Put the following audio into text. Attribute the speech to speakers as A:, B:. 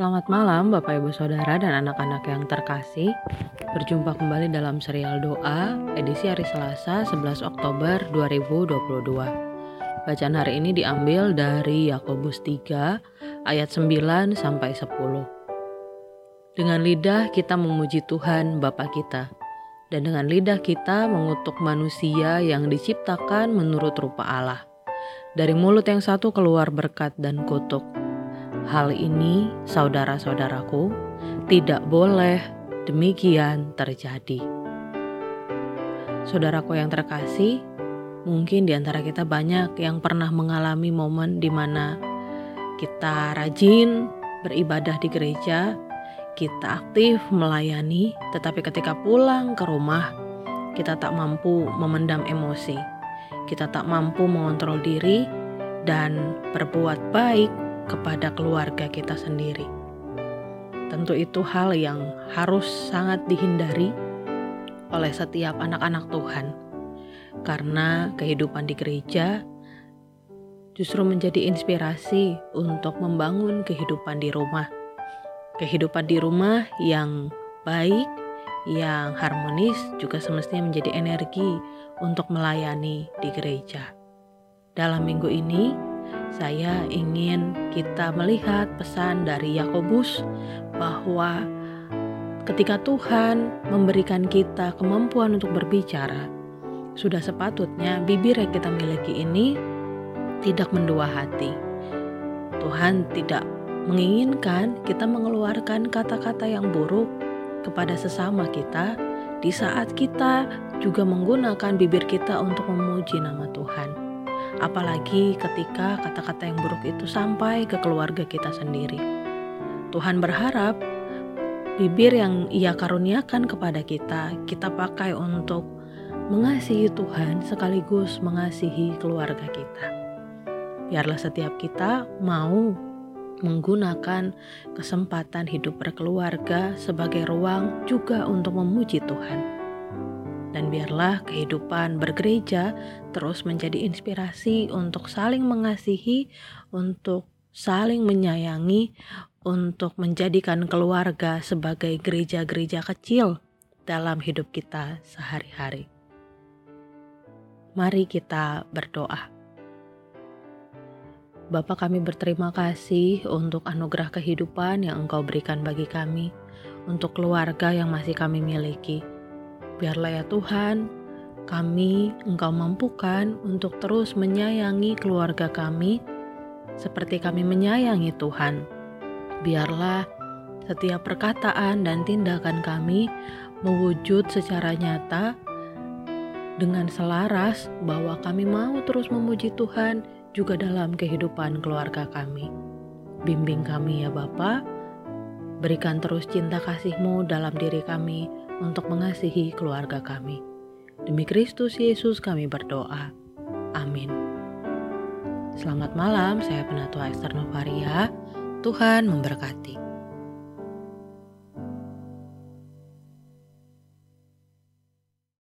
A: Selamat malam Bapak Ibu Saudara dan anak-anak yang terkasih. Berjumpa kembali dalam serial doa edisi hari Selasa 11 Oktober 2022 Bacaan hari ini diambil dari Yakobus 3 ayat 9 sampai 10 Dengan lidah kita memuji Tuhan Bapa kita dan dengan lidah kita mengutuk manusia yang diciptakan menurut rupa Allah. Dari mulut yang satu keluar berkat dan kutuk Hal ini, saudara-saudaraku, tidak boleh demikian terjadi. Saudaraku yang terkasih, mungkin di antara kita banyak yang pernah mengalami momen di mana kita rajin beribadah di gereja, kita aktif melayani, tetapi ketika pulang ke rumah, kita tak mampu memendam emosi, kita tak mampu mengontrol diri, dan berbuat baik kepada keluarga kita sendiri. Tentu itu hal yang harus sangat dihindari oleh setiap anak-anak Tuhan. Karena kehidupan di gereja justru menjadi inspirasi untuk membangun kehidupan di rumah. Kehidupan di rumah yang baik, yang harmonis juga semestinya menjadi energi untuk melayani di gereja. Dalam minggu ini, saya ingin kita melihat pesan dari Yakobus bahwa ketika Tuhan memberikan kita kemampuan untuk berbicara, sudah sepatutnya bibir yang kita miliki ini tidak mendua hati. Tuhan tidak menginginkan kita mengeluarkan kata-kata yang buruk kepada sesama kita di saat kita juga menggunakan bibir kita untuk memuji nama Tuhan apalagi ketika kata-kata yang buruk itu sampai ke keluarga kita sendiri. Tuhan berharap bibir yang Ia karuniakan kepada kita, kita pakai untuk mengasihi Tuhan sekaligus mengasihi keluarga kita. Biarlah setiap kita mau menggunakan kesempatan hidup berkeluarga sebagai ruang juga untuk memuji Tuhan dan biarlah kehidupan bergereja terus menjadi inspirasi untuk saling mengasihi, untuk saling menyayangi, untuk menjadikan keluarga sebagai gereja-gereja kecil dalam hidup kita sehari-hari. Mari kita berdoa. Bapa kami berterima kasih untuk anugerah kehidupan yang Engkau berikan bagi kami, untuk keluarga yang masih kami miliki. Biarlah ya Tuhan, kami Engkau mampukan untuk terus menyayangi keluarga kami seperti kami menyayangi Tuhan. Biarlah setiap perkataan dan tindakan kami mewujud secara nyata dengan selaras bahwa kami mau terus memuji Tuhan juga dalam kehidupan keluarga kami. Bimbing kami ya Bapak, berikan terus cinta kasih-Mu dalam diri kami, untuk mengasihi keluarga kami. Demi Kristus Yesus kami berdoa. Amin. Selamat malam, saya Penatua Esther Novaria. Tuhan memberkati.